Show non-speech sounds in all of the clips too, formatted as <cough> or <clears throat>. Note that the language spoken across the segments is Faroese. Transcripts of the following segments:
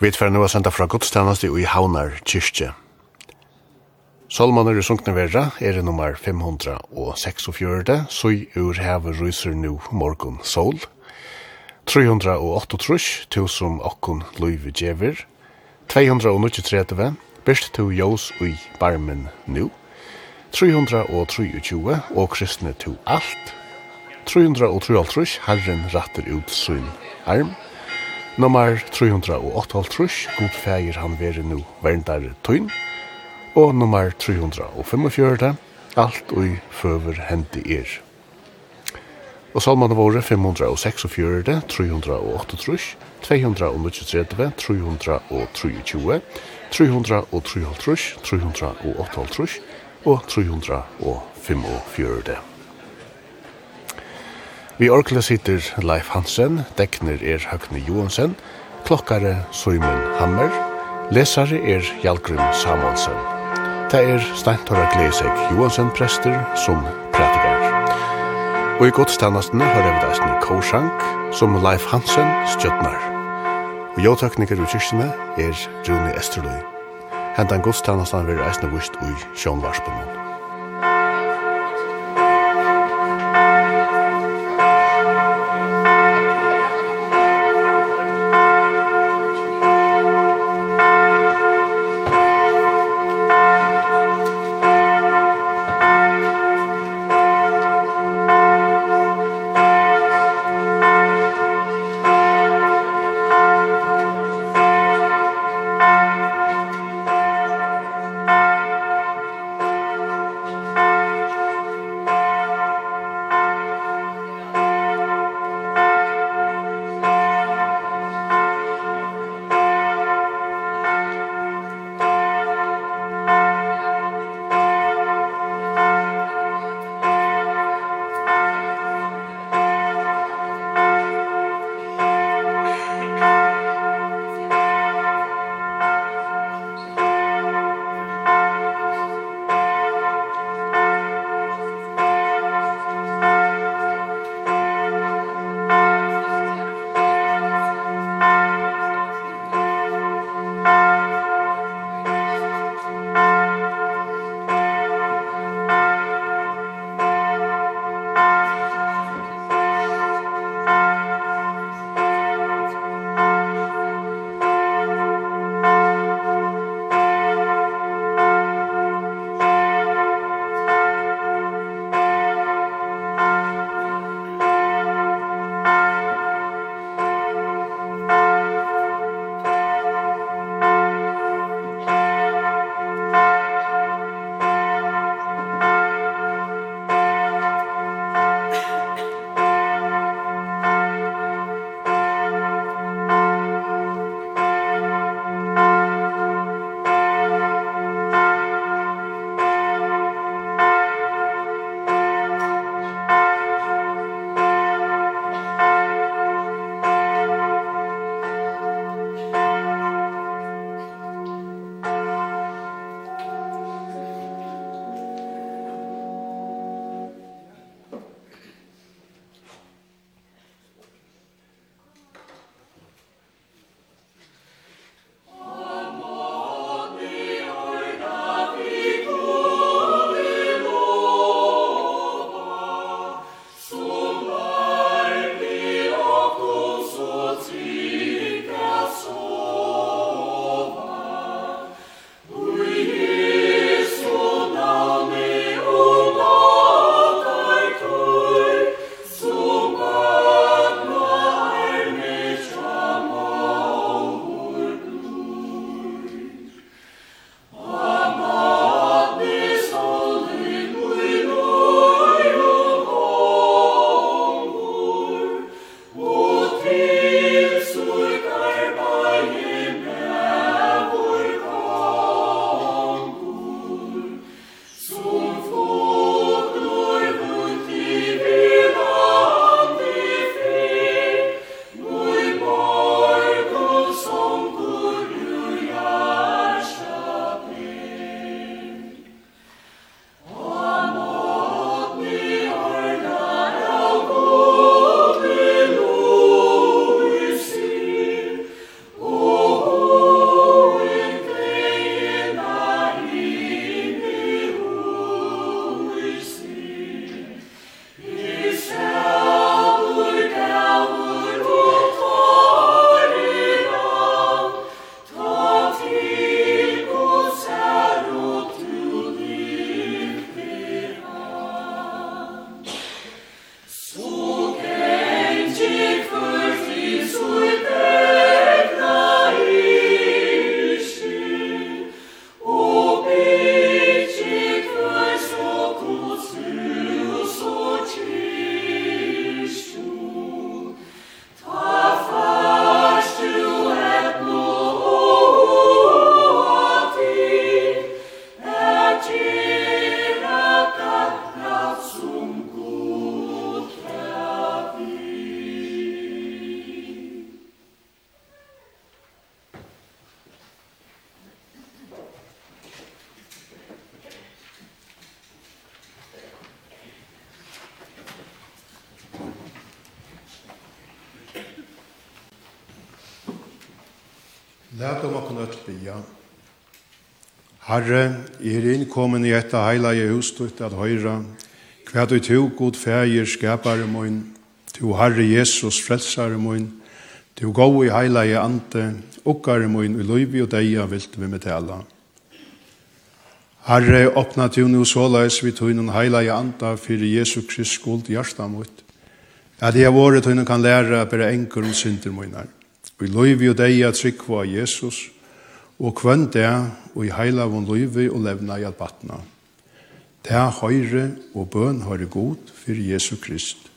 Vi er nu er senda fra godstjeneste i Havnar kyrkje. Solmaner i sunkne verra er det nummer 546, Søy ur heve ryser nå morgon sol. 338 tusen okkon luive djever. 293, best to jós ui barmen nu. 323, og kristne to alt. 323, herren ratter ut sin arm. Nummer 358, god feir han veri nu verndar tøyn. Og nummer 345, alt ui føver hendi er. Og salmane våre 546, 338, 233, 323, 353, 358 og 345. Vi orkla sitter Leif Hansen, dekner er Høgne Johansen, klokkare Søymen Hammer, lesare er Hjalgrim Samuelsen. Det er Steintora Glesek Johansen prester som prætikar. Og i godstannastene har jeg vedast dæsne Korsank, som Leif Hansen stjøtnar. Og jåtøkninger i kyrkene er Rune Esterløy. Hentan godstannastene vil reisne vist ui sjånvarspunnen. Herre, jeg er innkommen i etta heilige husstøtt at høyra, hva du tog god feir skapare moin, du Herre Jesus frelsare moin, du gau i heilige ante, okkare moin, i løyvi og deia vilt vi med tala. Herre, åpna du nu såleis vi tog noen heilige anta fyrir Jesu Krist skuld hjarta mot, at jeg våre tog kan læra bare enkur om synder moinar, Vi løyvi og deia trykva Jesus, og kvendt det og i heila von løyve og levna i albatna. Det er høyre og bøn høyre god for Jesu Krist.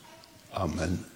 Amen.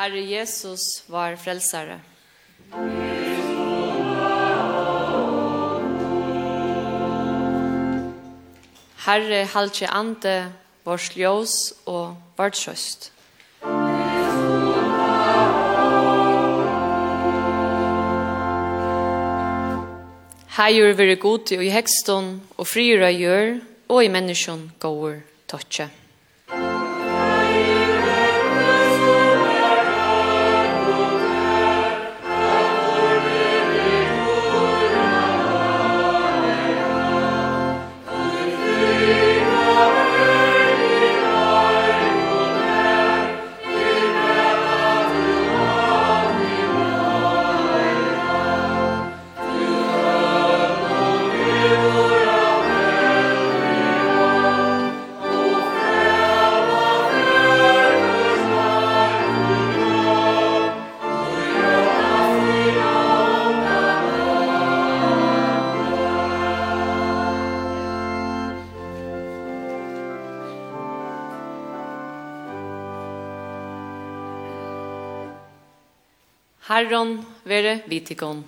Herre Jesus, var frälsare. Herre, halde ante, vårt ljós og vårt sjøst. Hei vere god i hekston og frier av gjør og i menneskjon går tøtje. Herren vere vitikon.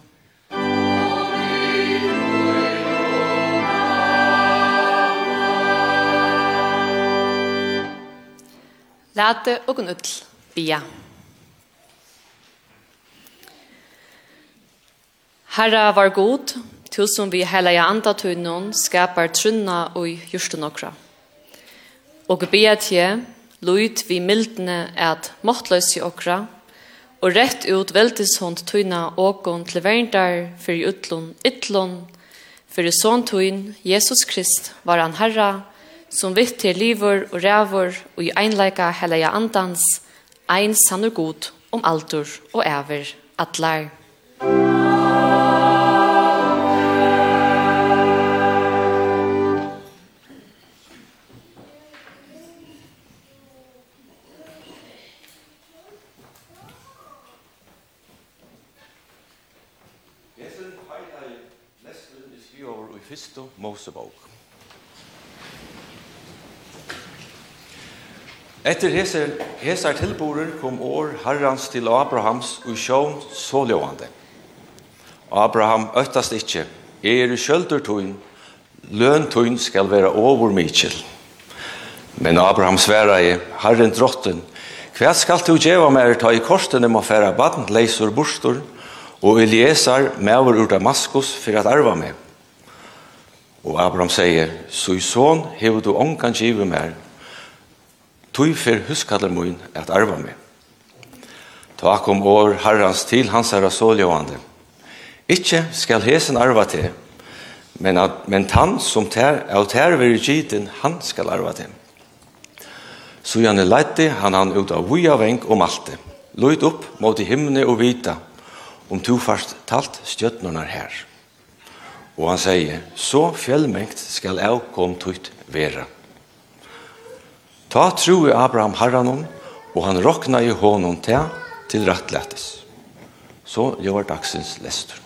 Late og gnull, bia. Herra var god, til som vi heilige andatunnon skapar trunna og justen nokra. Og bia til, luid vi mildne at måttløse okra, og rett ut veltes hon tøyna åkon til verndar for utlån ytlån, for sånn tøyn Jesus Krist var han herra, som vitt til livor og rævor og i einleika helaja andans, ein sannur god om altur og æver atlar. fyrstu Mosebok. Etter hesar, hesar tilborer kom år herrans til Abrahams og sjån så lovande. Abraham øttast ikkje, jeg er skjøldur tøyn, løn tøyn skal være over mykjel. Men Abraham sværa i, herren drotten, hva skal du gjeva mer ta i korsten om å færa baden leisur bursdur, og Eliesar, maver ur Damaskus, for at arva med. Og Abraham sier, «Så i sån hever du ångan givet mer, tog for huskaller mun at arva meg. Ta kom år herrans til hans herra såljåande. Ikke skal hesen arva til, men, at, men han som ter, av ter vil giten, han skal arva til. Så gjerne leite han han ut av vuja veng om malte. Løyt opp mot i himmene og vita, om to fast talt stjøtnerne her.» Og han sier, så fjellmengt skal avkom tutt vera. Ta tro i Abraham herranon, og han rokna i hånden til til rettlettes. Så gjør dagsens lester.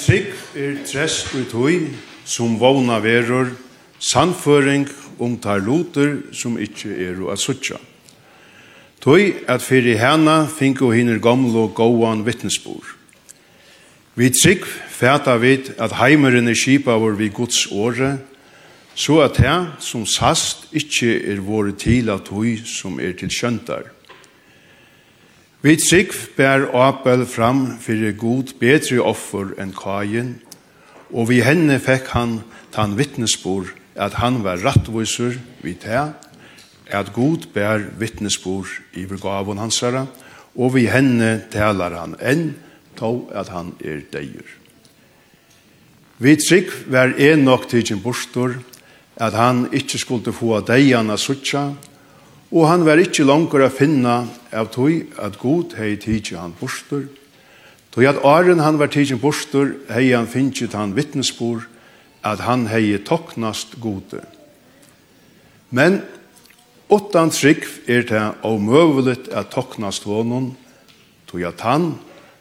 trygg er trest ut hui, som vågna verur, sannføring om tar loter som ikkje er å suttja. Tui at fyrir hana finko hinner gamle og gåan vittnesbor. Vi trygg fæta vid at heimeren er kipa vår vi Guds åre, så at her som sast ikkje er våre til at hui som er til skjøntar. Vi trygg bær Abel fram fyrir god betri offer enn kajen, og vi henne fekk han tann vittnesbor at han var rattvisur vid det, at god bær vittnesbor i begavon hans herra, og vi henne talar han enn, to at han er deir. Vi trygg var en nok tidsin bostor, at han ikkje skulle få deian a suttja, Og han var ikkje langer a finna av tog at god hei tidsi han bostur. Tog at åren han var tidsi bostur hei han finnsit han vittnesbor at han hei toknast gode. Men åttan trygg er det omøveligt at toknast vånon tog at han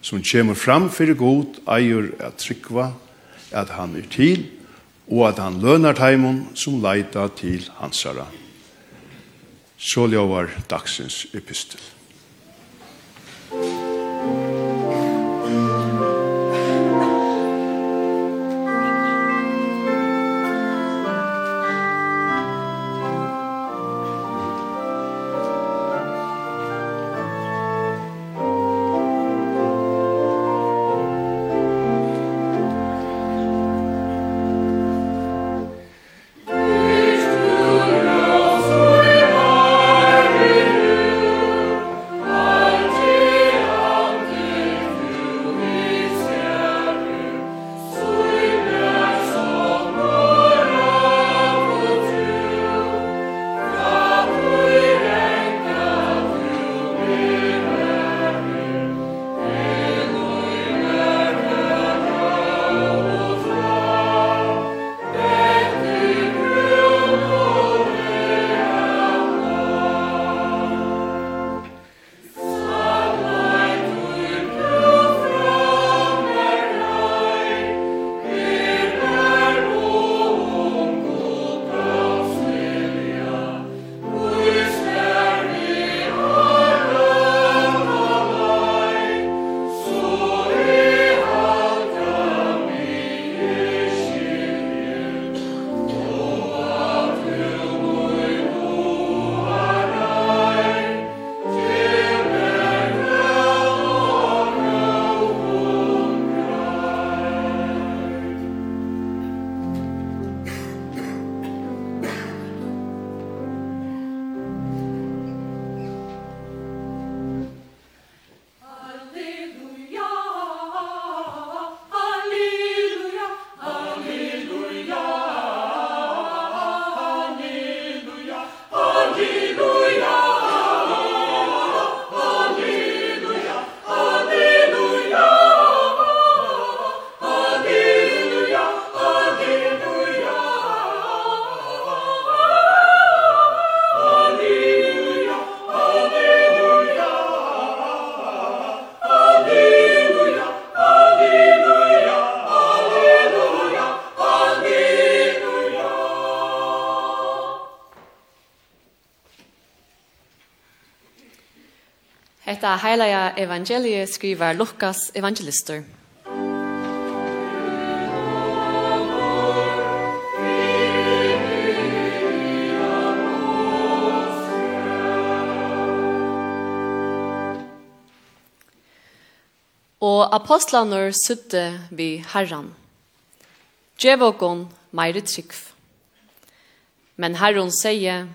som kommer fram fyrir god eier at tryggva at han er til og at han lønar teimen som leita til hansara. Så lovar dagsens epistel. Hetta heilige evangelie skriver Lukas evangelister. Og apostlaner sutte vi herran. Djevokon meire trygg. Men herron sier,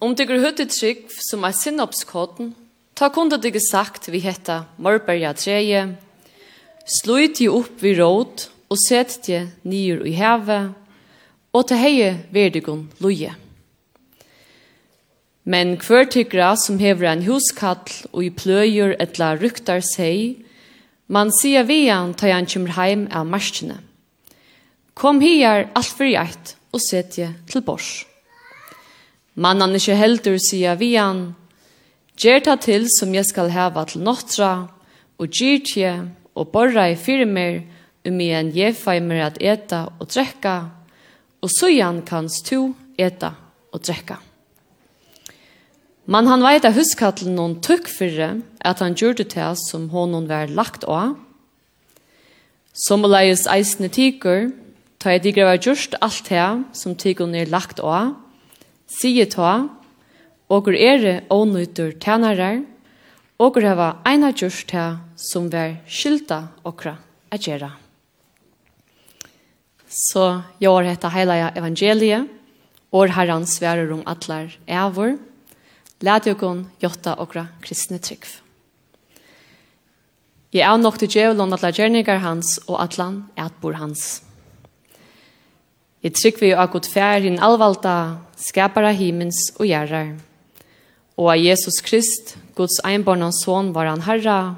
om du grøyde trygg som er sinnopskåten, Ta kunde det sagt vi hetta Morberga treje, sluit ju upp vi råd og sett je nyr i heve, og ta heie verdigon loje. Men hver tykra som hever en huskall og i pløyer etla ryktar seg, man sier vi han ta han kymr heim av marskene. Kom hier alt for og sett je til bors. Mannan ikkje heldur sier vi han, Gjer ta til som jeg skal heva til nottra, og gyr tje, og borra i firmer, um igjen jeg fei mer at eta og drekka, og sujan kans to eta og drekka. Man han veit at huskatlen noen tukk fyrre, at han gjorde til som honom var lagt av. Som å leies eisne tigur, ta jeg digre var gjørst alt her som tigur er lagt av, sier ta, Okur ere ånytur tænarar, okur hava eina gjørst her som var skylda okra a gjera. Så jeg har hetta heilaja evangeliet, og herran sverer om atlar evor, lad jokon jotta okra kristne trygg. Jeg er nok til djevelen atla gjerninger hans og atlan etbor hans. Jeg trygg vi akkurat fær hin alvalda skapara himens og gjerrar og av Jesus Krist, Guds einbarn son, var han herra,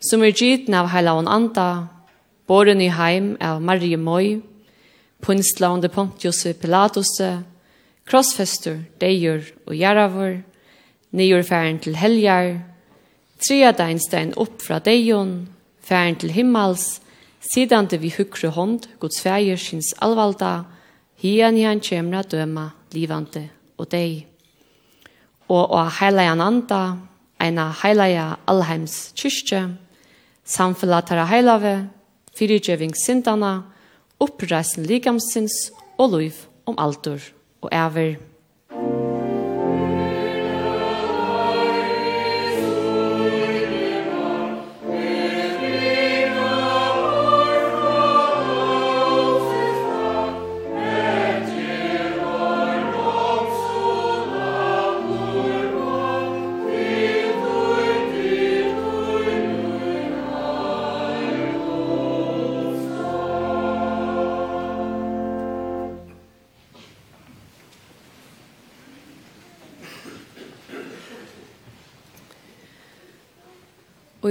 som er gyten av heila og anda, boren i heim av Marie Moi, punsla under Pontius Pilatus, krossfester, deir og gjerravur, nyur færen til helgar, tria deinstein opp fra deion, færen til himmels, sidande vi hukre hånd, Guds fæger syns alvalda, hian hian kjemra døma, livante og dei og å heilige ananda, eina heilige allheims kyrkje, samfunnet tæra heilave, fyrirgjøving sintana, oppreisen likamsins og liv om altor og æver.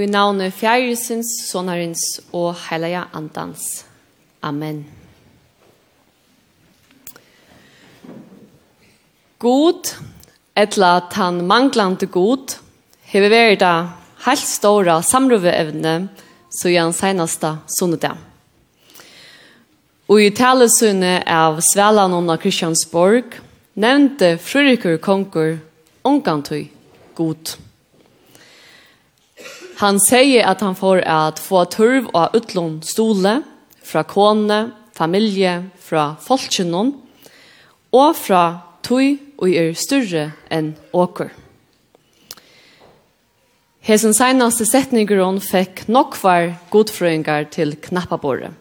Og i navnet fjæresins, sonarins og heilige andans. Amen. God, etla tan manglande god, hever vært da helt store samrøveevne, så gjør senaste sunnedag. Og i talesunne av Svelan under Kristiansborg, nevnte Frørikur Konkur, omgantøy god. God. Han sier at han får at få turv og utlån stole fra kone, familie, fra folkkinnån og fra tøy og er større enn åker. Hesen senaste fikk nok var godfrøyngar til knappabordet.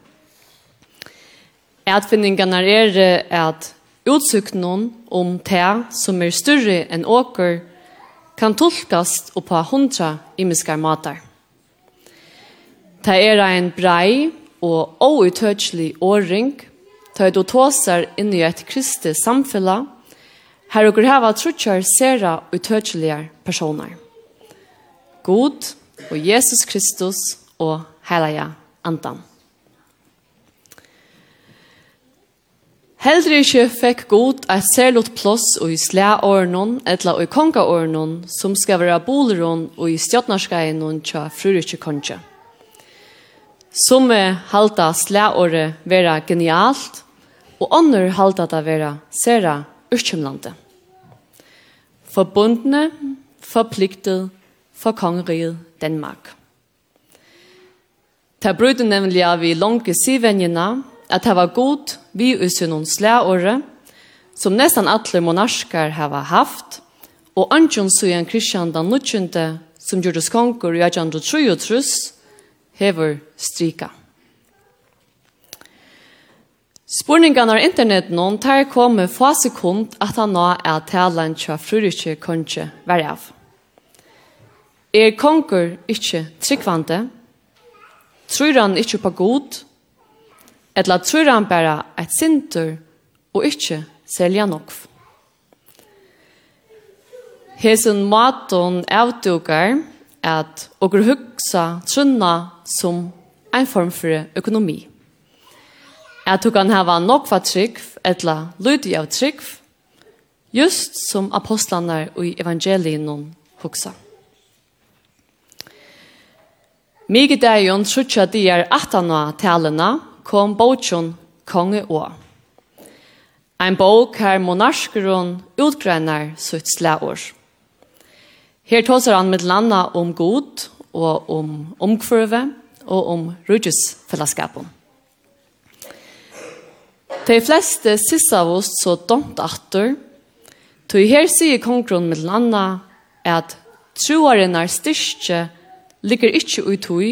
Etfinningene er at utsøknon om te som er større enn åker kan tolkast og på hundra imiskar matar. Ta er ein brei og ouitøtslig åring, ta er du tåsar inn i et kristi samfella, her og greva trutjar sera utøtsligar personer. God og Jesus Kristus og heilige andan. Heldri ikkje fekk god eit særlott plås og i slæårenon, etla og i kongaårenon, som skal være boleron og i stjåtnarskainon tja frurikje konge. Som halda slæåret vera genialt, og ånder halda det vera særa urkjumlande. Forbundne, forpliktet, for kongeriget Danmark. Ta brudde nemlig av i lange sivenjena, at det var god vi usunnon slæåret, som nesten alle monarkar hava haft, og Antjon Sujan Kristian den nødkjente, som gjorde konger i 1833, hever strika. Spurningarna av internet någon tar kom med få sekund at han nå er talen tja frurikje konge vær av. Er konger ikkje tryggvande? Tror han ikkje på god? Etla tror han bare et sintur og ikke selja nokv. Hesun maton avdukar at okur hugsa trunna som ein form for økonomi. At du kan hava nokva trygg, etla lydig av trygg, just som apostlanar og evangelien hugsa. Mige dagen trutja dier atana talena, kom bautjon konge og. Ein bók her monarskron utgrennar sutt slæor. Her tåsar han med landa om god og om omkvurve og om rujusfellesskapen. De fleste sissa av oss så domt atter, tog her sier kongron med landa at troaren er styrke ligger ikkje ut hui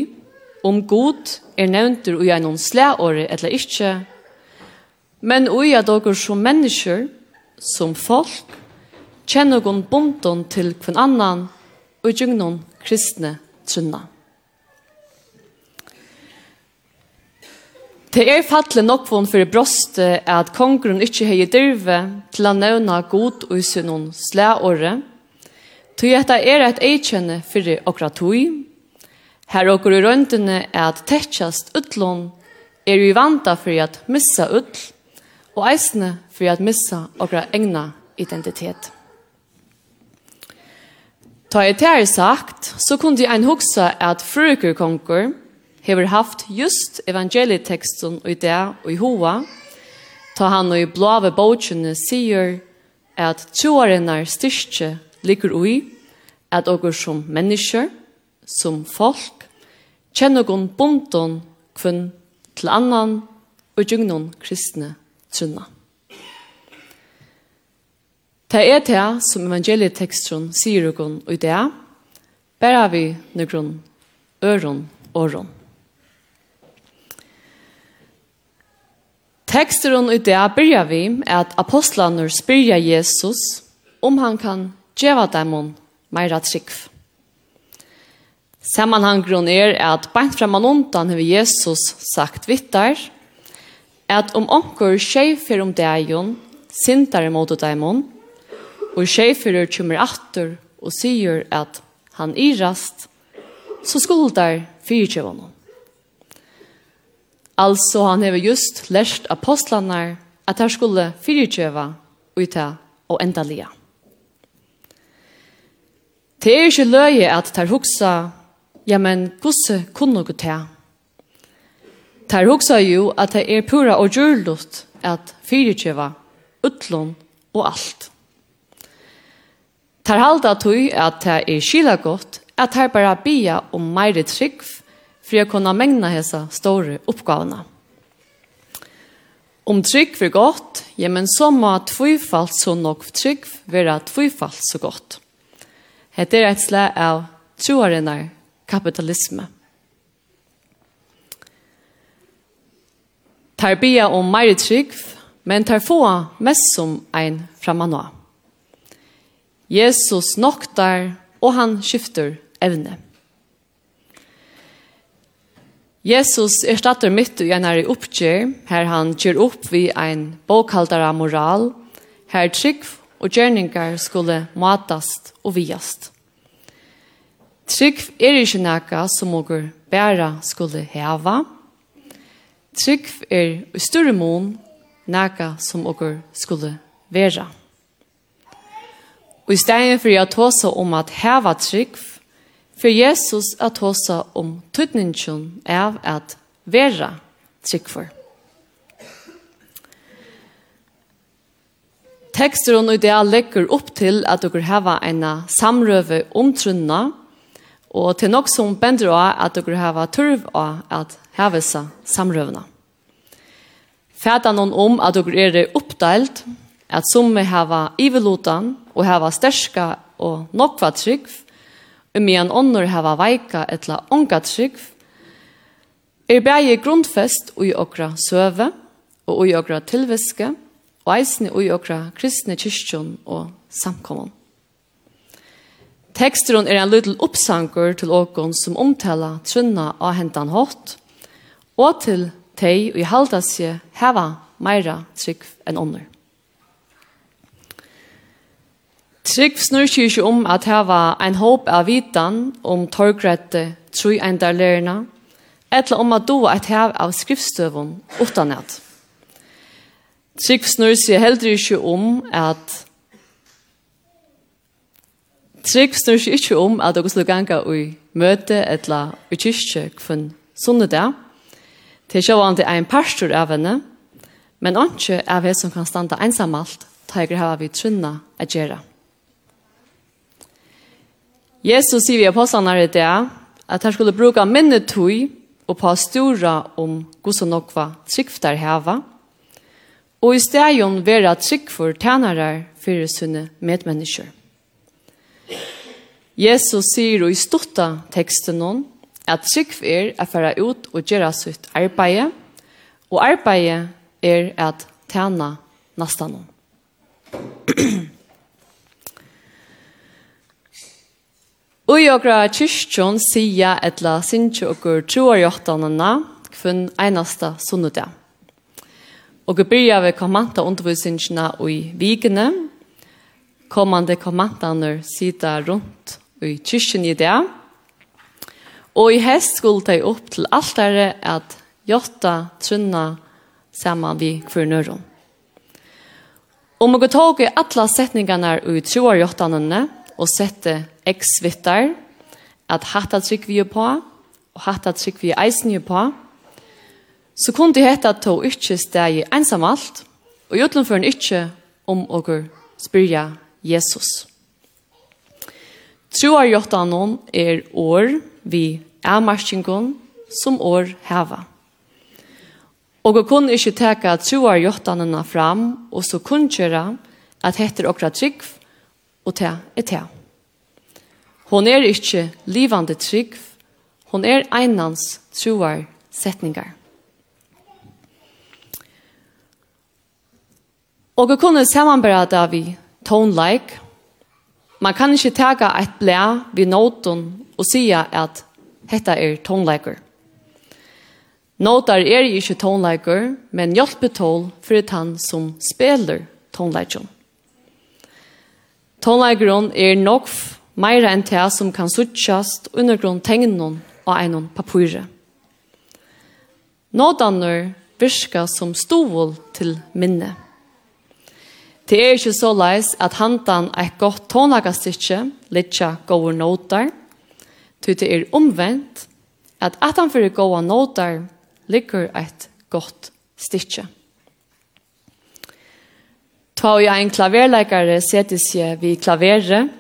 om god er nevntur ui ein slæåre eller ikkje, men ui at okur som mennesker, som folk, kjenner gon bonton til kvann annan og gjengnon kristne trunna. Det er fattelig nok von for broste at kongren ikkje hei dyrve til å nevna god og sin slæåre, Tui etta er eit eikjenne fyrir okra tui, Her åker i røntene er at tettjast utlån er vi vanta for at missa utl, og eisne for at missa okra egna identitet. Ta i tær sagt, så kunne ein hugsa at frukerkonkur hever haft just evangelieteksten og i det og i hoa, ta han og i blave bautsjene sier at troarenar styrke ligger ui, at okkur som mennesker, som folk, kjenner gon bonton kvinn til annan og gjøgnon kristne trunna. Det er det som evangelieteksten sier gon og det, bæra vi nøkron øron åron. Teksteren i det byrja vi at apostlene spyrja Jesus om han kan djeva dem meira trikv. Sammanhanggron er at beint framan undan har Jesus sagt vittar at om onkur skjefer om deion sintar imot deimon og skjeferer kommer atter og sier at han irast så skuldar fyrtjevån. Altså han har just lært apostlanar at han skulle fyrtjeva uta og endalia. Det er ikke løye at tar huksa ja men gosse kunne gå til. Tar hugsa jo at det er pura og gjørlut at fyrirkjeva, utlån og alt. Tar halda tog at det er skila godt at her bara bia om meire trygg for å kunne mengna hessa store oppgavene. Om trygg for godt, ja men så må tvifalt så nok trygg være tvifalt så godt. Hette er et slag av troarenar kapitalisme. Tar bia om meire trygg, men tar få mest som ein framanå. Jesus noktar, og han skifter evne. Jesus er stater mitt i en her oppgjør, her han kjør opp vi ein bokhaldare moral, her trygg og gjerningar skulle matast og viast. Trygg er ikke noe som dere bare skulle heve. Trygg er i større mån noe som dere skulle være. Og i stedet for jeg seg om at heve trygg, for Jesus at seg om tøtningen av at være trygg for. Tekster og det legger opp til at dere har en samrøve om trunna, Og til nok som bender av at dere har turv av at heve seg samrøvene. Fæta noen om at dere er oppdelt, at som vi har ivelotan og har sterska og nokva trygg, og med en ånder har veika etla onga trygg, er bæge grundfest og i okra søve, og i okra tilviske, og eisne og i okra kristne kyrkjon og samkommon. Teksteren er en liten oppsanker til åkon som omtaler trunna av hentan hatt, og til tei og i halda seg heva meira trygg enn ånder. Trygg snur ikke om at heva ein håp av vitan om torgrette ein eindar lærerna, etla om at doa et hev av skriftstøvun utan at. Trygg snur seg heller ikke om at Trygg snur seg ikke om at dere skulle ganga i møte eller i kyrkje kvann sånne dag. Til sjåan det er en pastor av henne, men ikke av henne som kan standa ensamalt, jeg hava vi trunna a gjera. Jesus sier vi i i det at han skulle bruka tog og på stora om gos og nokva tryggftar heva, og i stedion vera tryggfor tænarar fyrir sunne medmennesker. Jesus sier i stotta teksten hon, at trygg er å fara ut og gjøre sitt arbeid, og arbeidet er at tjene nesten noen. Og i <clears throat> okra kyrkjon sier etla sinje okkur troarjottanene kvinn einasta sunnudag. Og vi byrja ved kommenta undervisningene i vikene, kommande kommandaner sida rundt i kyrkjen i det. Og i hest skulle de opp til altare at jotta trunna saman vi kvarnøron. Og man tog i alla setningarna i troar jottanene og sette x-vittar at hatta trygg vi på og hatta trygg vi eisen er på så kunne de hette at to ikkje steg ensamalt og jotlenføren ikkje om åker spyrja Jesus. Troar jottanon er år vi er avmarskingon som år heva. Og vi kunne ikke teka troar jottanene fram og så kunnkjøre at heter okra trygg og te er te. Hon er ikke livande trygg, hon er einans troar setningar. Og vi kunne samanbæra det vi tone like. Man kan ikke tega eit blæ vi noten og sia at hetta er tone tonelaker. Notar er ikke tonelaker, men hjelpetål for han som spiller tonelaker. Tonelakeren er nok meira enn det som kan suttjast undergrunn tegnen og einon papure. Nådaner virka som stovol til minne. Det er ikke så leis at handan er godt tonlagastikke, litja gode notar, ty det er omvendt at at han fyrir gode notar ligger eit godt stikje. Ta og ein klaverleikare setis seg vi klaveret,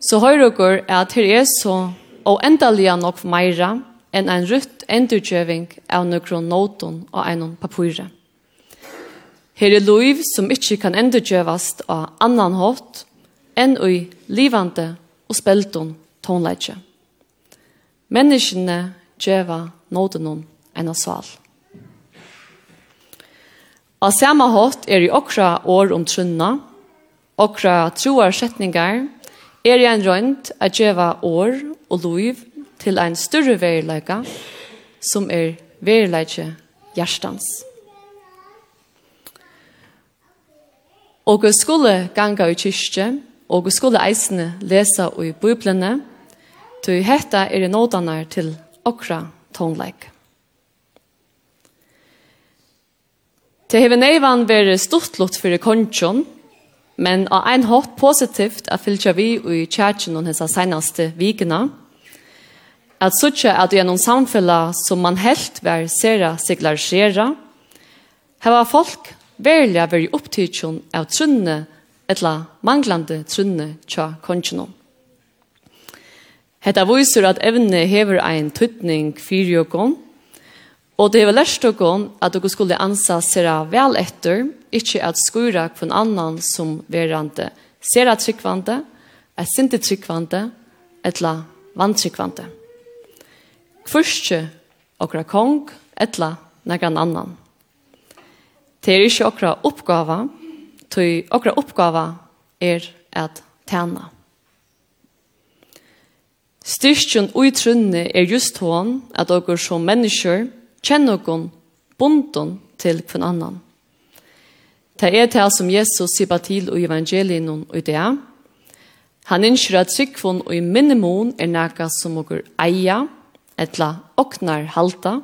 så høyre dere at her er så og endelig nok meira enn ein rutt endurkjøving av nøkron noton og en papyrer. Her er loiv som ikkje kan endurgjøvast av annan hatt enn ui livande og spelton tonleitje. Menneskene gjøva nådenon enn av sval. Av samme hatt er i okra år om trunna, okra troar setningar, er i en rønt a gjøva år og loiv til ein større verileika som er verileitje hjertans. Og vi skulle ganga i kyrkje, og vi skulle eisne lesa i biblene, til hetta er i nådanar til okra tonleik. Til hever neivan vere stortlott fyrir kontsjon, men av ein hatt positivt at fylltja vi i kjerkjen og hessa seinaste vikina, at suttja at gjennom samfella som man helt var sera siglarisera, heva folk verliga veri opptidkjon av trunne etla manglande trunne tja kongenom. Hetta viser at evne hever ein tøtning fyrir jokon, og det hever lærst jokon at dere skulle ansa sera vel etter, ikkje at skura kvun annan som verande sera tryggvande, er sinte tryggvande, etla vantryggvande. Kvurskje okra kong, etla negan annan. Det er ikke okra oppgava, til okra oppgava er at tæna. Styrkjen og er just hon at okkur som mennesker kjenner okkur bonden til hver annan. Det er det som Jesus sier til i evangelien og i det. Han innskjer at tryggvån og i minimum er nækka som okkur eia, etla oknar halta,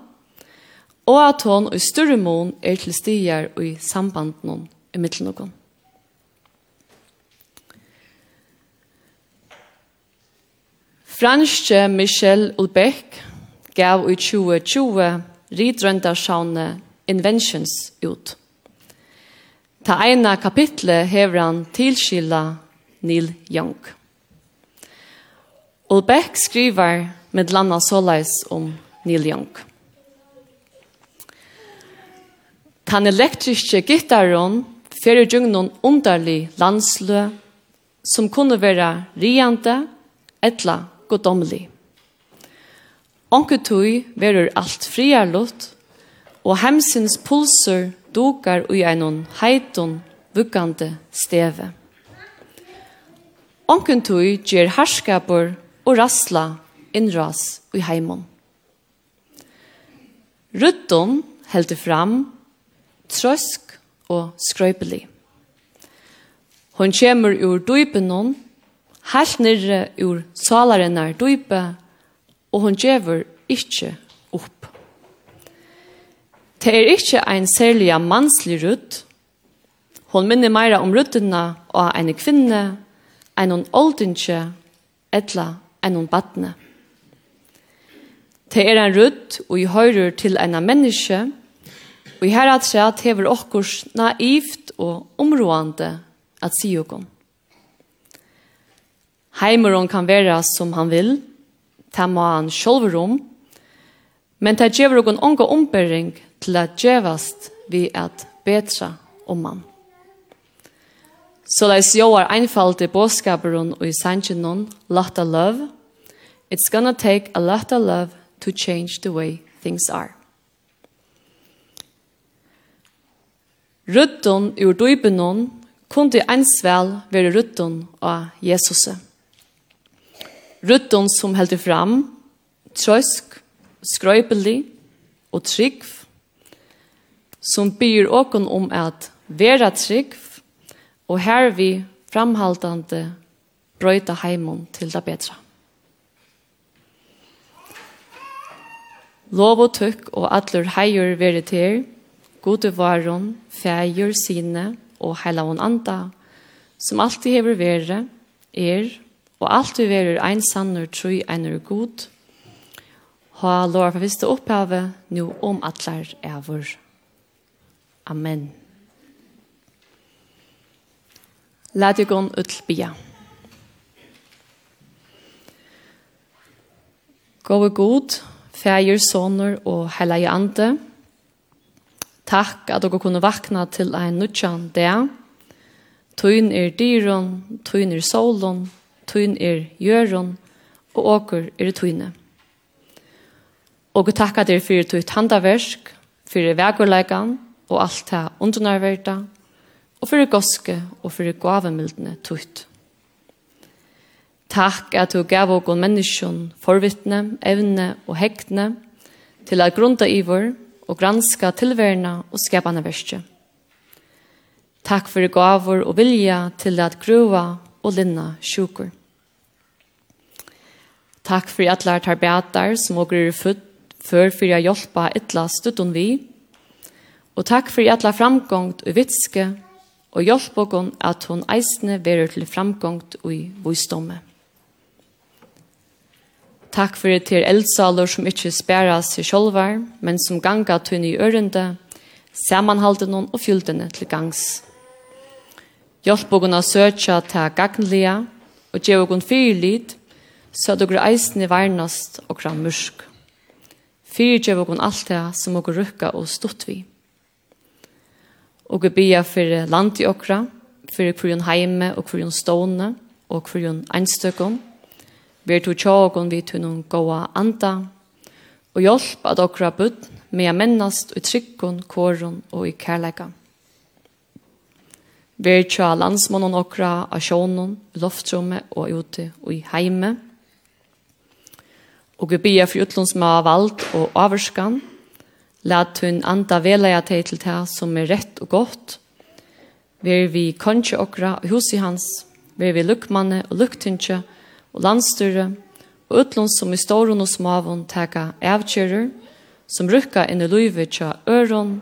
og at hon i større mån er til stier og i sambanden i midten Franske Michel Ulbeck gav i 2020 ridrøndarsjavne Inventions ut. Ta ena kapitlet hever han tilskilla Neil Young. Ulbeck skriver med landa såleis om Neil Young. Kan elektriske gitaron fyrir djungnon underlig landslø som kunne være riante etla godomlig. Onke tui verur alt friarlott og hemsins pulser dukar ui einon heiton vukkande steve. Onken tui gjer harskapur og rasla innras ui heimon. Rutton heldur fram trøsk og skrøypelig. Hon kjemur ur dypen hon, helt nirre ur salaren er dype, og hon kjevur ikkje opp. Det er ikkje ein særlig manslig rutt. Hon minner meira om ruttena av ein kvinne, ein hon oldinje, etla ein hon badne. Det er ein rutt og i høyrer til en menneske, Og i her at seg hever okkurs naivt og områande at si okkom. Heimeron kan være som han vil, ta må han sjolver om, men ta gjever okkom onga ombering til at gjevast vi at betra om han. Så leis einfalt i båskaperon og i sanchinon, latta love. It's gonna take a lot of love to change the way things are. Rutton ur døybenon kunde einsvel være røddon av Jesus. Rutton som heldur fram, trøsk, skrøypelig og trygg, som byr åken om at vera trygg og hervi framhaltande brøyta heimon til det bedre. Lov og tøkk og atler heier veri til gode varon, fægjur sine og heilavon anda, som alltid hever vere, er, og alltid verer ein sannur trui einur god, ha lov for viste opphavet, nu om atlar evor. Amen. Lædigon utlbia. Gå god, fægjur, sonur og heilavon ande, Takk at dere kunne vakna til ein nutjan dag. Tøyn er dyron, tøyn er solon, tøyn er gjøron, og åker er tøyne. Og takk at dere fyrir tøyt handaversk, fyrir vegurleikan, og alt det undernærverda, og fyrir goske og fyrir gavemildene tøyt. Takk at du gav okon menneskjon forvittne, evne og hektne til at grunda i vår, og granska tilverna og skapande verste. Takk for gavor og vilja til at grua og linna sjukur. Takk for atlar tarbeatar som og er futt før for å hjelpe etla stutton vi. Og takk for etla framgångt og vitske og hjelp oss at hon eisne verer til framgångt og i visdomme. Takk for det til eldsaler som ikke spærer seg sjølver, men som ganga tunne i ørende, samanhalden og fyltene til gangs. Hjelp å kunne søke til gagnlige, og gjør fyre litt, så at dere eisen i vernast og kram mørk. Fyr gjør og alt det som dere rukka og stått vi. Og vi bia for land i okra, for hverjon heime og hverjon stående og hverjon einstøkken, Ver to tjågon vi tunnum goa anda, og hjelp at okra bud med a mennast i trykkon, kåron og i kærleika. Ver tja landsmånen okra av sjånen, loftrommet og ute og i heime. Og vi bia for utlånsma av alt og avvarskan, Lat hun anda veleia teg til teg som er rett og godt. Ver vi kanskje okra hos i hans, ver vi lukkmanne og lukktynkje, og landstyre, og utlån som i ståren og smavån teka avkjører, som rukka inn i løyve tja øron,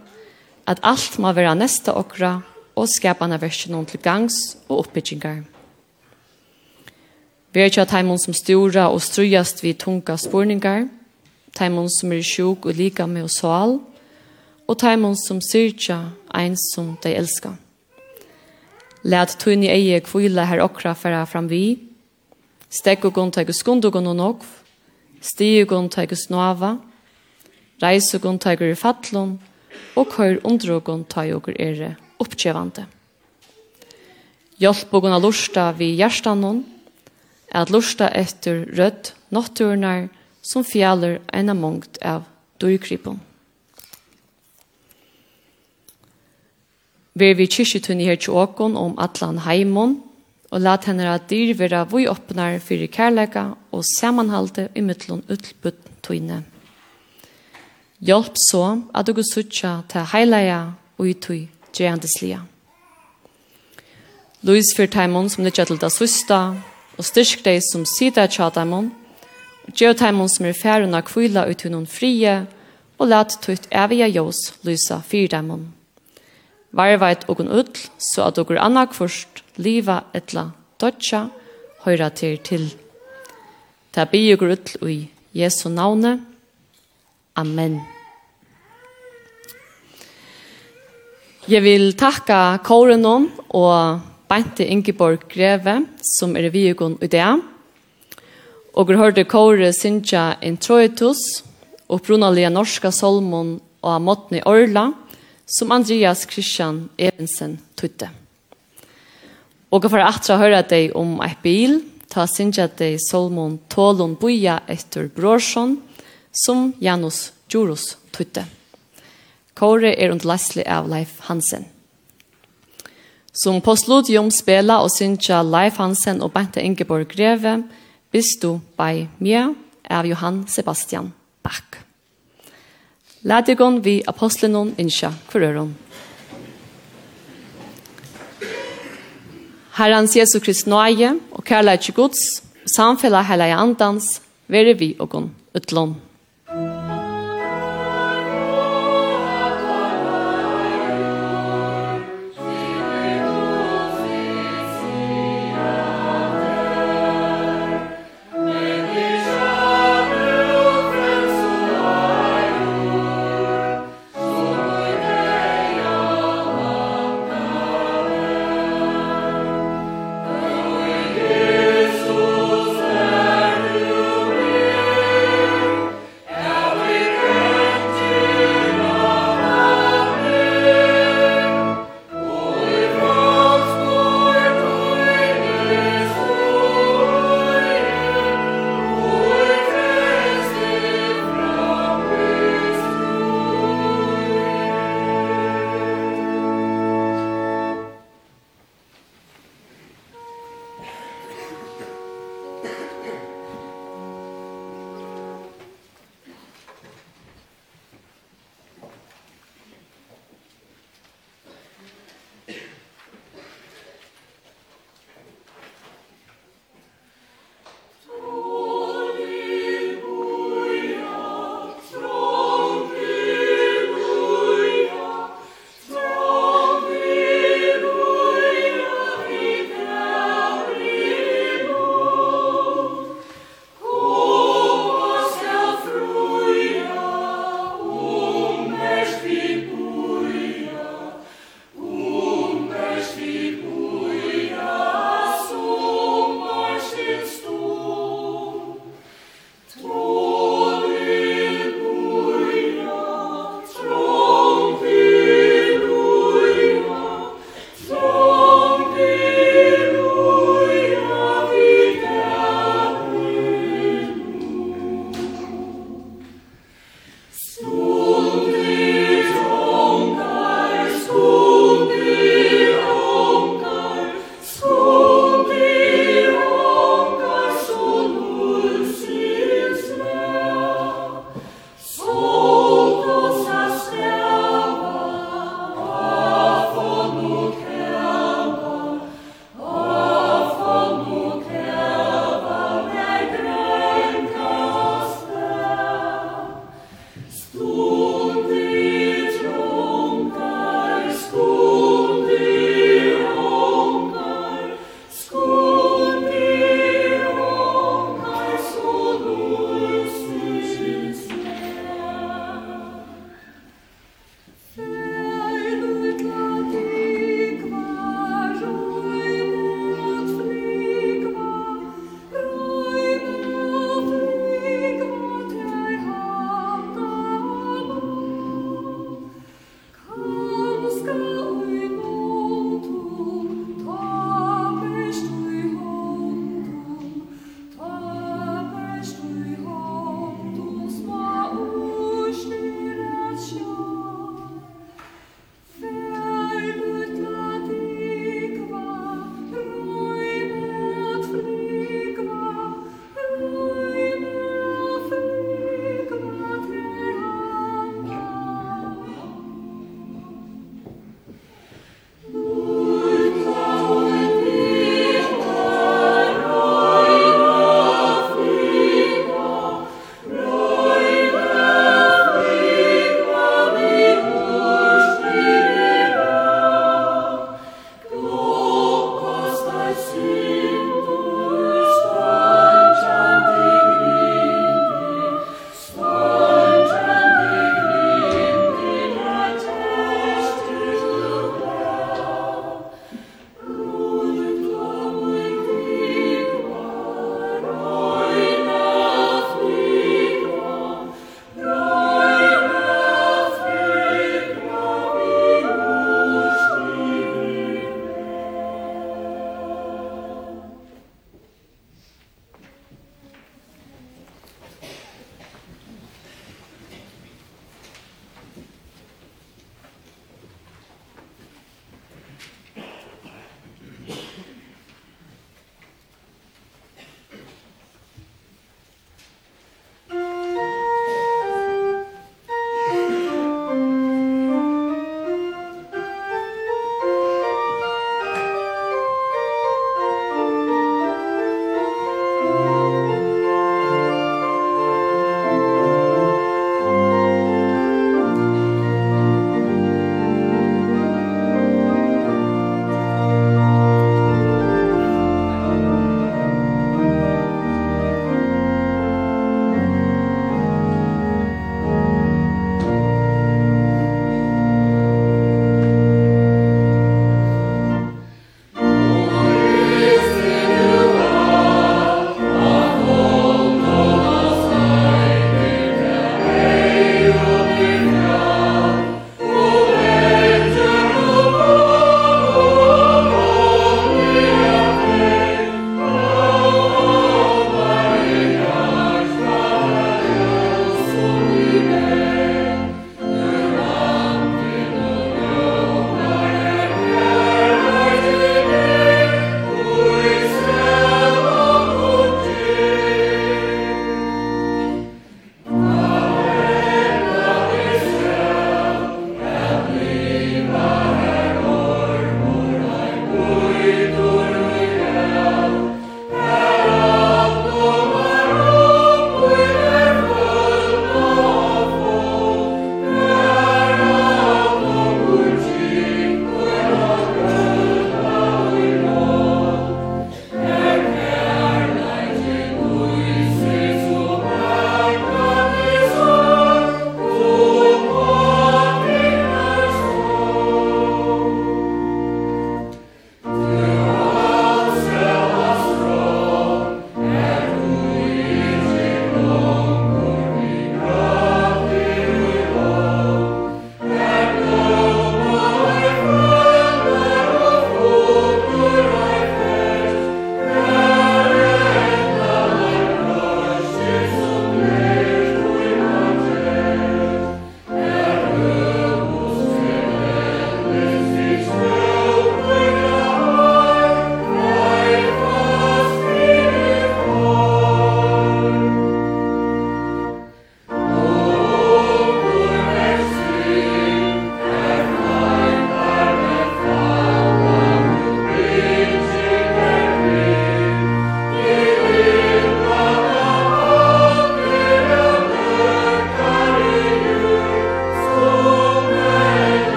at alt må være neste okra, og skapane versen til gangs og oppbyggingar. Vi er tja teimon som stora og strujast vi tunga spurningar, teimon som er sjuk og lika med oss all, og teimon som syrtja ein som de elskar. Læt tunni eie kvila her okra færa fram vi, Stekkugon teikur skundugon og nokv, stiugon teikur snava, reisugon teikur i fatlun, og køyr undrugon teikur ere oppkjevande. Hjelpugon a lusta vi hjertanon, at lusta etter rødt notturnar som fjaller eina mongt av dyrkripon. Vi er vi kyrkjetun i her tjåkon om atlan heimon, og lat henne at dyr vera vi åpnar fyrir kærleika og samanhalte i mittlun utlbutt tøyne. Hjelp så at du sutja til heileia og i tøy gjerandeslia. Lois fyr taimon som nitja til da susta, og styrk deg som sida tja taimon, og gjør taimon som er færuna kvila ut noen frie, og lat tøyt evige jås lysa fyr taimon varveit og ull, så at dere anna kvørst liva etla dødja, høyra til til. Ta bi og utl i Jesu navne. Amen. Jeg vil takka Kårenon og Bente Ingeborg Greve, som er vi ugon i det. Og vi hørte Kåre Sintja Introitus, opprunalige norska solmon og Amotni Orla, og som Andreas Christian Evensen tutte. Og for at jeg hører deg om et bil, ta sinja deg Solmon Tålon Boja etter Brorsson, som Janus Djurus tutte. Kåre er und Leslie av Leif Hansen. Som postludium spela og sinja Leif Hansen og Bente Ingeborg Greve, bist du bei mir av Johan Sebastian Bach. Lædigon vi apostlenon innsja kvarøron. Herrens Jesu Krist nøye og kærleik Guds, samfella heilige andans, vere vi og gon utlån.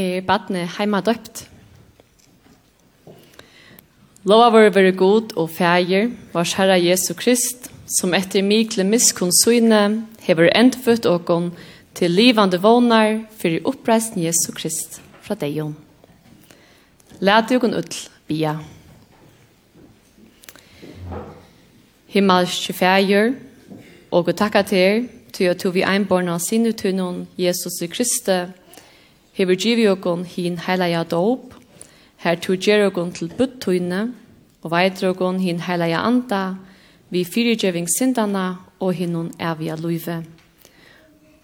er badne heima døpt. Lova vår vare god og fægir, var Herre Jesu Krist, som etter mikle miskunn søgne, hever endfødt åkon til livande vånar fyrir oppreisen Jesu Krist fra deion. Læt jo kun utl bia. Himmelske fægir, og god takka til til at vi einborna sinnetunnen Jesus i Kristi, hever givi okon hin heilaja dåp, her tu gjer okon til buttøyne, og veidre okon hin heilaja anda, vi fyrirgjeving sindana og hinnon evia luive.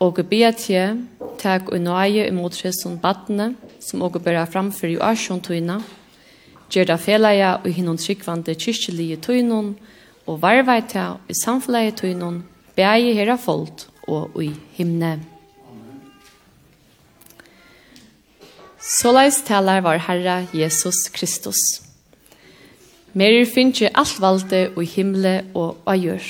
Og bia tje, tak og nøye imot hesson badne, som og bera framfor i asjon tøyna, gjer da felaja og hinnon tryggvande kyrkjelige tøynon, og varvaita i samfleie tøynon, bæje hera folk og i himne. Såleis talar var Herre Jesus Kristus. Mer finnje alt valde og himle og ajør.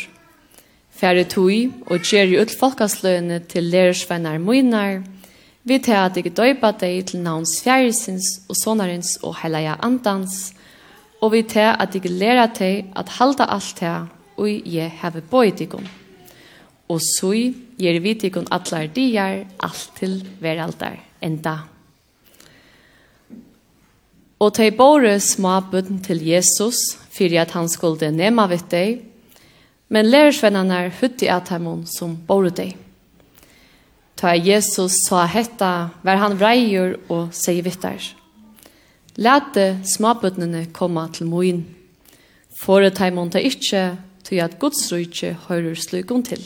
Færre tui og gjeri ut folkasløyene til lærersvennar muinar, vi tar at jeg døypa deg til navns fjæresins og sonarins og heilaja andans, og vi tar at ikke læra deg at halda alt det og jeg heve bøydikum. Og så gjør vi tikon atlar dier alt til veraldar enda. Og tei bore småbøtten til Jesus, fyrir at han skulle nema vitt deg, men lærersvennerne er hutti at hemon som bore deg. Ta Jesus sa hetta, var han vreier og sier vittar. Læte småbøttene komme til moin. Fåret heimon ta ikkje, tog at Guds rujtje høyrer slukon til.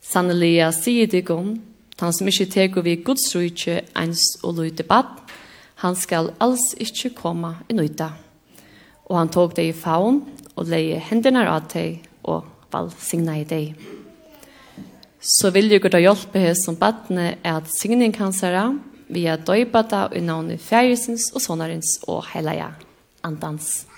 Sannelig jeg sier dig om, han som ikkje teker vi Guds rujtje ens og løyte bad, Han skal alls ikkje koma i nøyta. Og han tog deg i faun, og leie hendene av deg, og valsigna i deg. Så vil jeg gudda hjelpe her som badne er at signing kan herra, via er døybada i navnet færesens og sonarens og heilaja andans.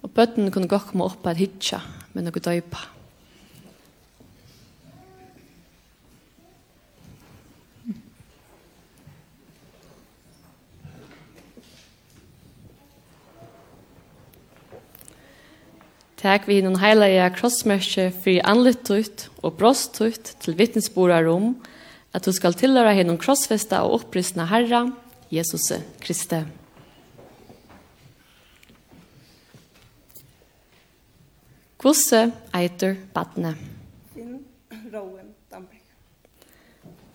Og bøtten kunne godt komme opp og hitja, med noe døypa. Takk vi noen heilige krossmørkje fri anlyttutt og brostutt til vittnesbora rom, at du skal tilhøre henne krossfesta og opprystna Herra, Jesus Kristi. Kvosse eiter badne. Finn Rowan Danberg.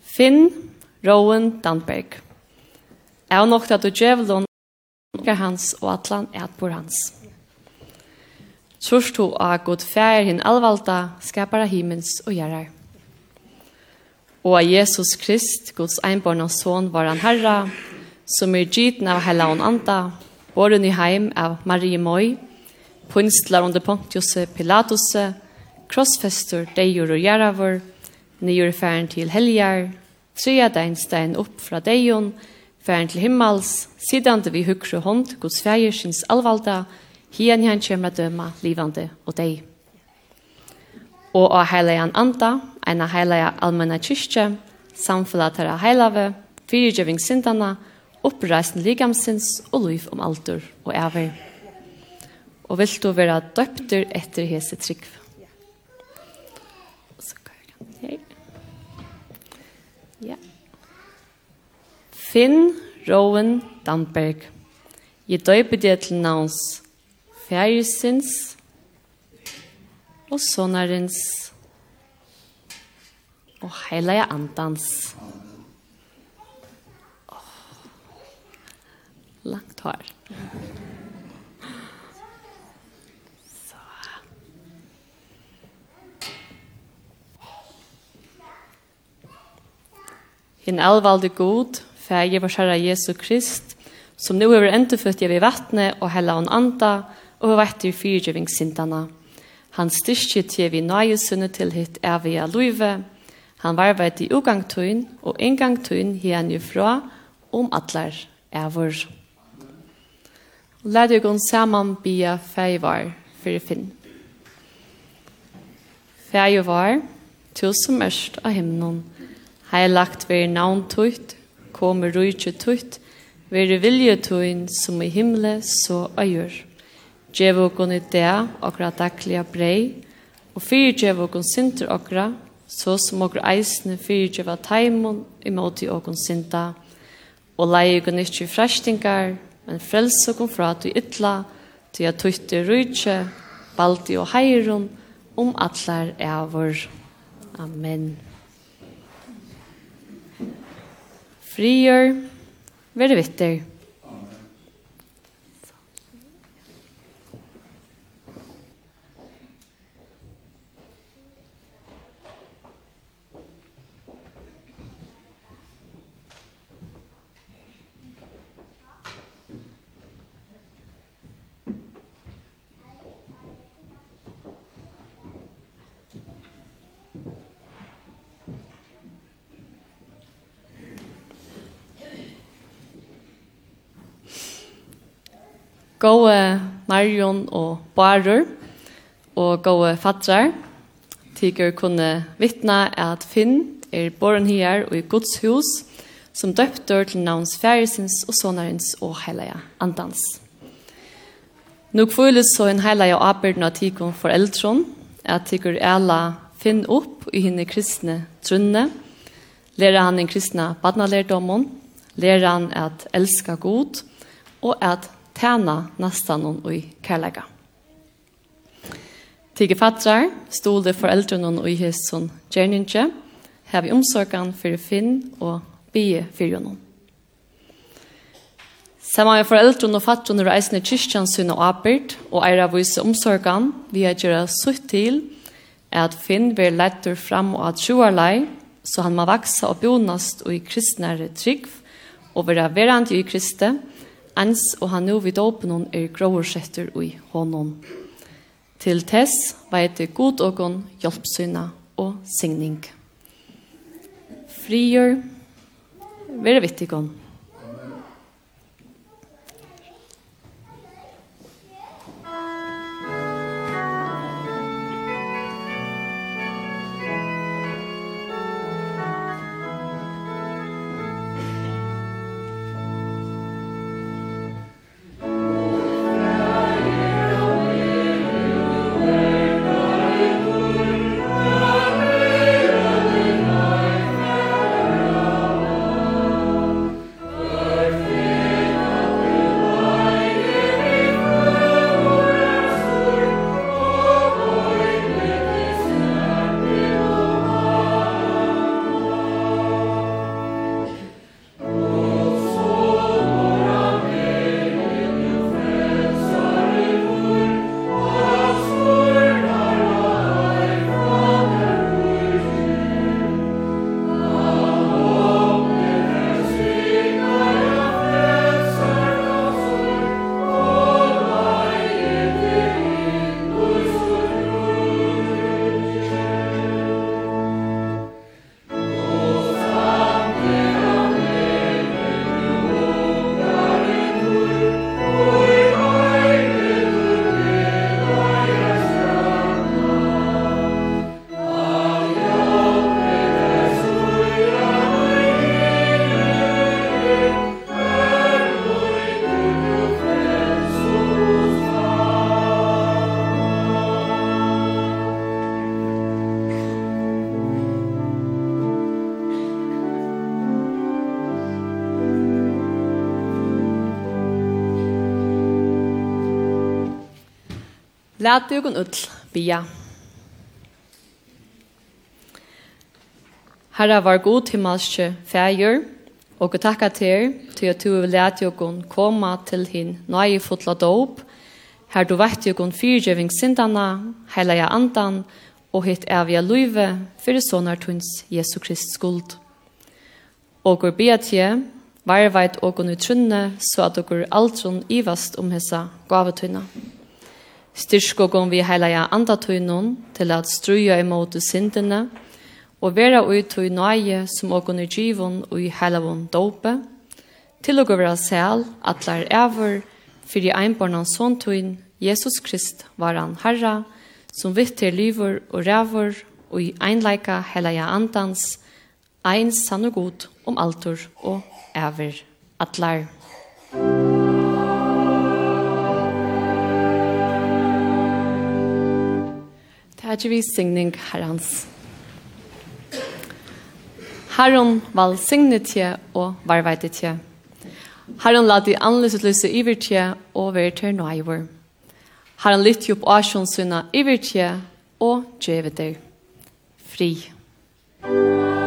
Finn Rowan Danberg. Jeg har nok at du djevlon er hans og atlan er bor hans. Sørst ho av god fær hin alvalda skapara himmels og gjerrar. Og av Jesus Krist, Guds einborna son, var han herra, som er gyten av hella og anda, boren i heim av Marie Moi, Punstlar under Pontius Pilatus, krossfester, dejur og gjerravor, nyur færen til helgar, trea deinstein opp fra dejun, færen til himmels, sidande vi hukru hånd, Guds fæger syns alvalda, hien han kjemra døma, livande og dei. Og av heilegan anda, en av heilaja allmenna kyrkje, samfella tera heilave, fyrirgjøving sindana, oppreisen ligamsins og liv om alder og æver. Og vil du være døpter etter hese trygg? Ja. Så går jeg. Ja. Finn Rowan Danberg. Jeg døper det til navns Færesins og Sonarins og Heilige Andans. Langt hår. Langt hår. en allvaldig god, fægir vår kjære Jesu Krist, som nu er endefødt i vattnet og hella hon anda, og har vært i fyrgjøvingssintene. Han styrkje til vi nøyesunne til hitt er vi av løyve. Han var vært i ugangtøyen og inngangtøyen hien ifra om atler er vår. Og lær deg om sammen bia feivar for finn. Feivar, som mørst av himmelen, Heilagt veri navn tøyt, kommer rujtje tøyt, veri vilje tøyn som i himle så øyur. Djev okon i det okra daglige brei, og fyrir djev okon sinter okra, så som okra eisne fyrir djeva taimon imoti okon sinta. Og leie okon ikkje frestingar, men og okon fra tu ytla, tu ja tøyte rujtje, balti og heiron, om atlar vår. Amen. frier, det vitter. gode Marion og Barur og gode fatrar. Tykker kunne vittna at Finn er born her og i Guds hus som døpter til navns færesins og sonarens og heilige andans. Nå kvøles så en heilige arbeid av tykker for eldron, at tykker æla Finn opp i henne kristne trunne, lærer han en kristne badnalerdommen, lærer han at elska god og at tæna nastan og i kærlega. Tige fatrar, stole foreldrene og i hesson som gjerninje, hev omsorgan for finn og bie fyrir noen. Samma er foreldrene og fatrene er eisne kyrkjans og apert, og eira vise omsorgan, vi er gjerra sutt til, at Finn blir lettur fram og at sjuarlei, så han må vaksa og bonast og i kristnare trygg, og vera verand i kriste, og ans og han nu vid åpen er gråersetter ui honom. Til tess veit det god åkon, hjelpsyna og signing. Frier, vere vittigon. Lät du kun ull, bia. Herra var god himmelske fægjur, og jeg takka til til at du vil lete dere koma til hin nøye fotla dåp, her du vet dere fyrgjøving heila ja andan, og hitt evige luive, fyrir sonar tunns Jesu Krist skuld. Og jeg bia til, varveit og utrunne, så at dere alt ivast om hessa gavetøyne. Styrk og gong vi heilaja andatøynun til at struja imot syndene, og vera ui tøy nøye som og i givon ui heilavon dope, til og vera sel atlar æver, fyrir einbarnan såntøyn, Jesus Krist var han herra, som vittir lyver og ræver, og i einleika heilaja andans, ein sann og god om altor og ever atlar. Musik etter vi signing herrens. Herren val signe tje og varveite tje. Herren la de anledes lyse iver tje og ver til nøyver. Herren lytte opp asjonsunna iver tje og djeveter. Fri. Fri.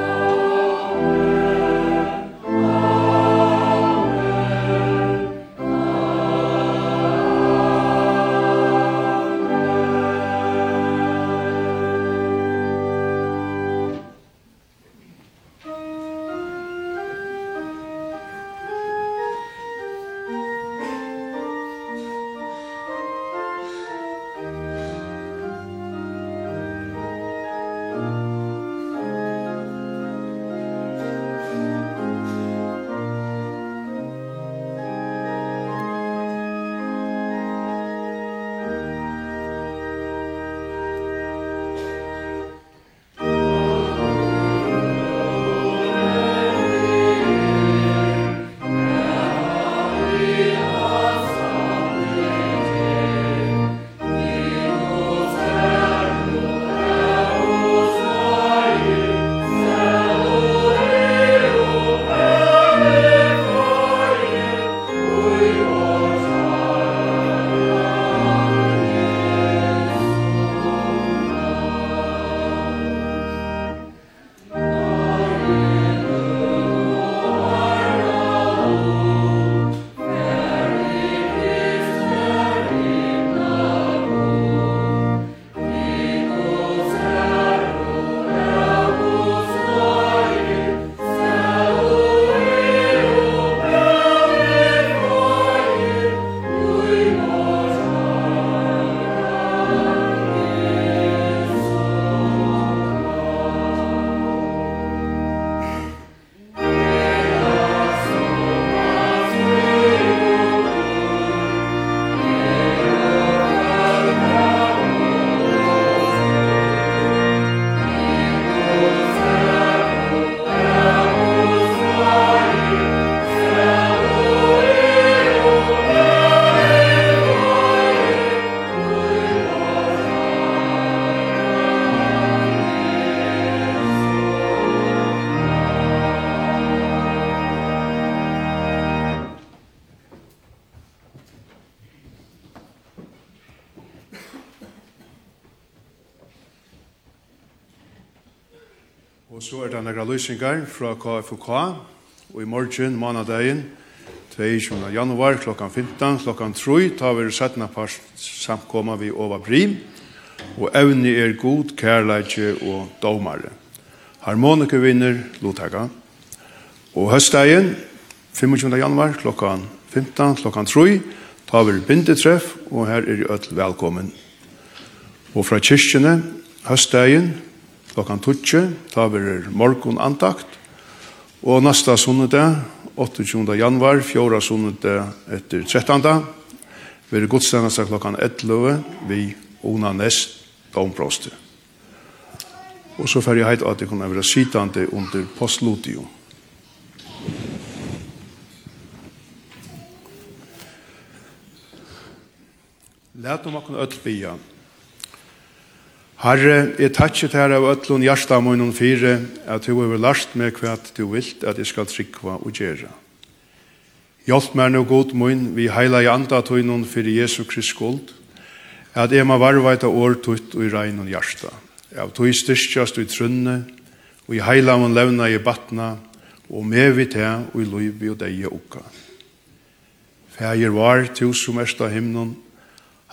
lysningar fra KFK og i morgen, manadagen, 22. januar, klokkan 15, klokkan 3, tar vi settna par samkomma vi over brim, og evne er god, kærleitje og domare. Harmoniker vinner, Lothaga. Og høstdagen, 25. januar, klokkan 15, klokkan 3, tar vi bindetreff, og her er i ødel velkommen. Og fra kyrkjene, høstdagen, klokkan 12, ta verður morgun antakt. Og næsta sunnudag, 28. januar, fjóra sunnudag etter 13. verður gudstjenesta klokkan 11 vi Ona Nest domproste. Og så fer jeg heit at jeg kunne være sittande under postludium. Lært om akkurat öll bia. Herre, jeg takkje til av øtlun hjarta munnen fire, at du har lært meg hva du vilt at jeg skal trykva og gjøre. Hjelp meg nå god munn, vi heila i anda tøynun fyrir Jesu Krist skuld, at jeg må varvaita år tutt og i regnun hjarta. Av tøy styrstjast og i trunne, og i heila mun levna i batna, og med vi til og i loivi og deie uka. Fægir var, tu som av himnon,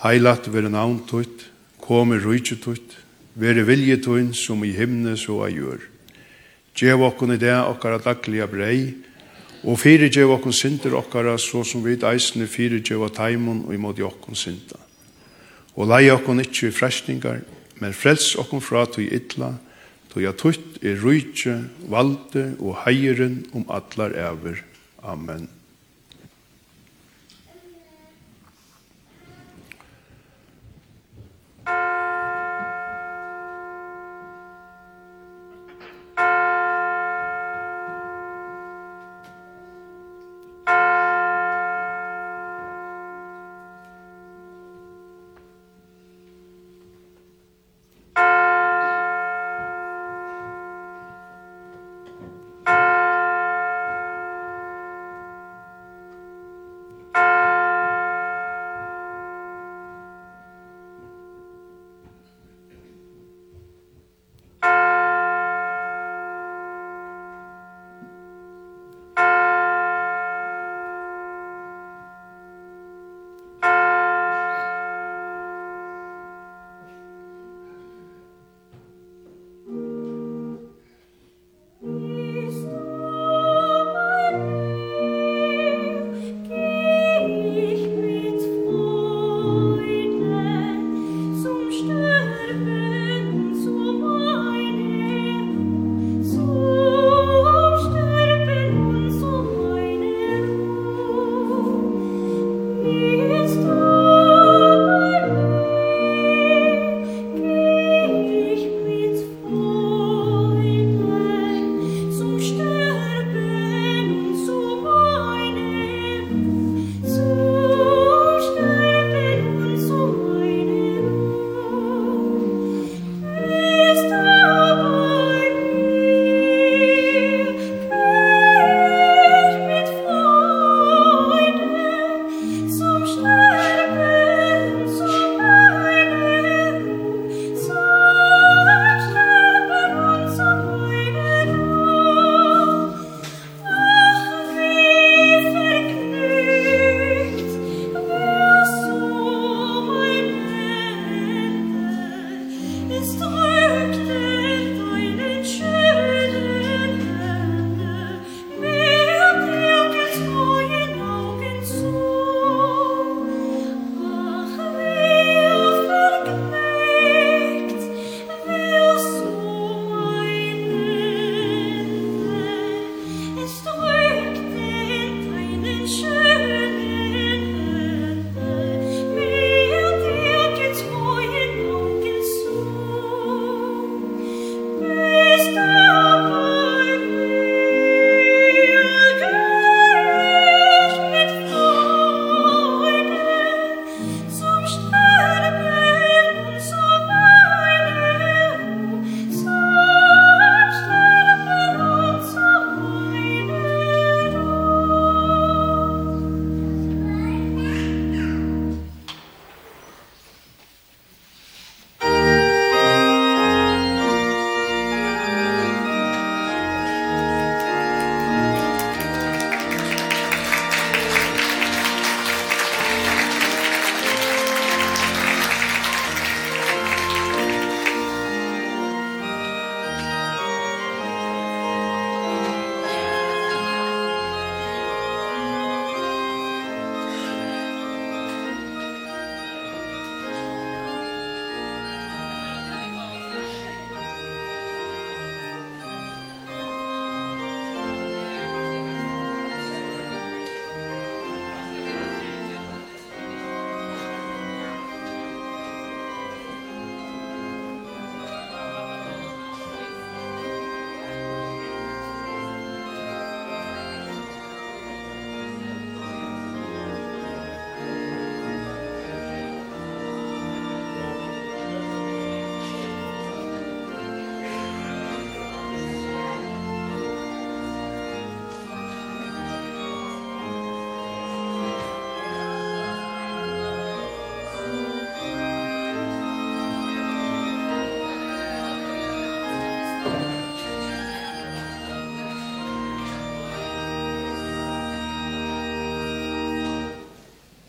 heilat vire navn tutt, Kom i rujtje tutt, vere vilje tuin som i himne så a gjør. Gjev okkon i det okkara daglige brei, og fyrir gjev okkon synder okkara så som vi eisne fyrir gjev av taimon og imod okkon synda. Og lei okkon ikkje i frestningar, men frels okkon fra tui ytla, tui a tutt i rujtje, valde og heieren om atlar ever. Amen.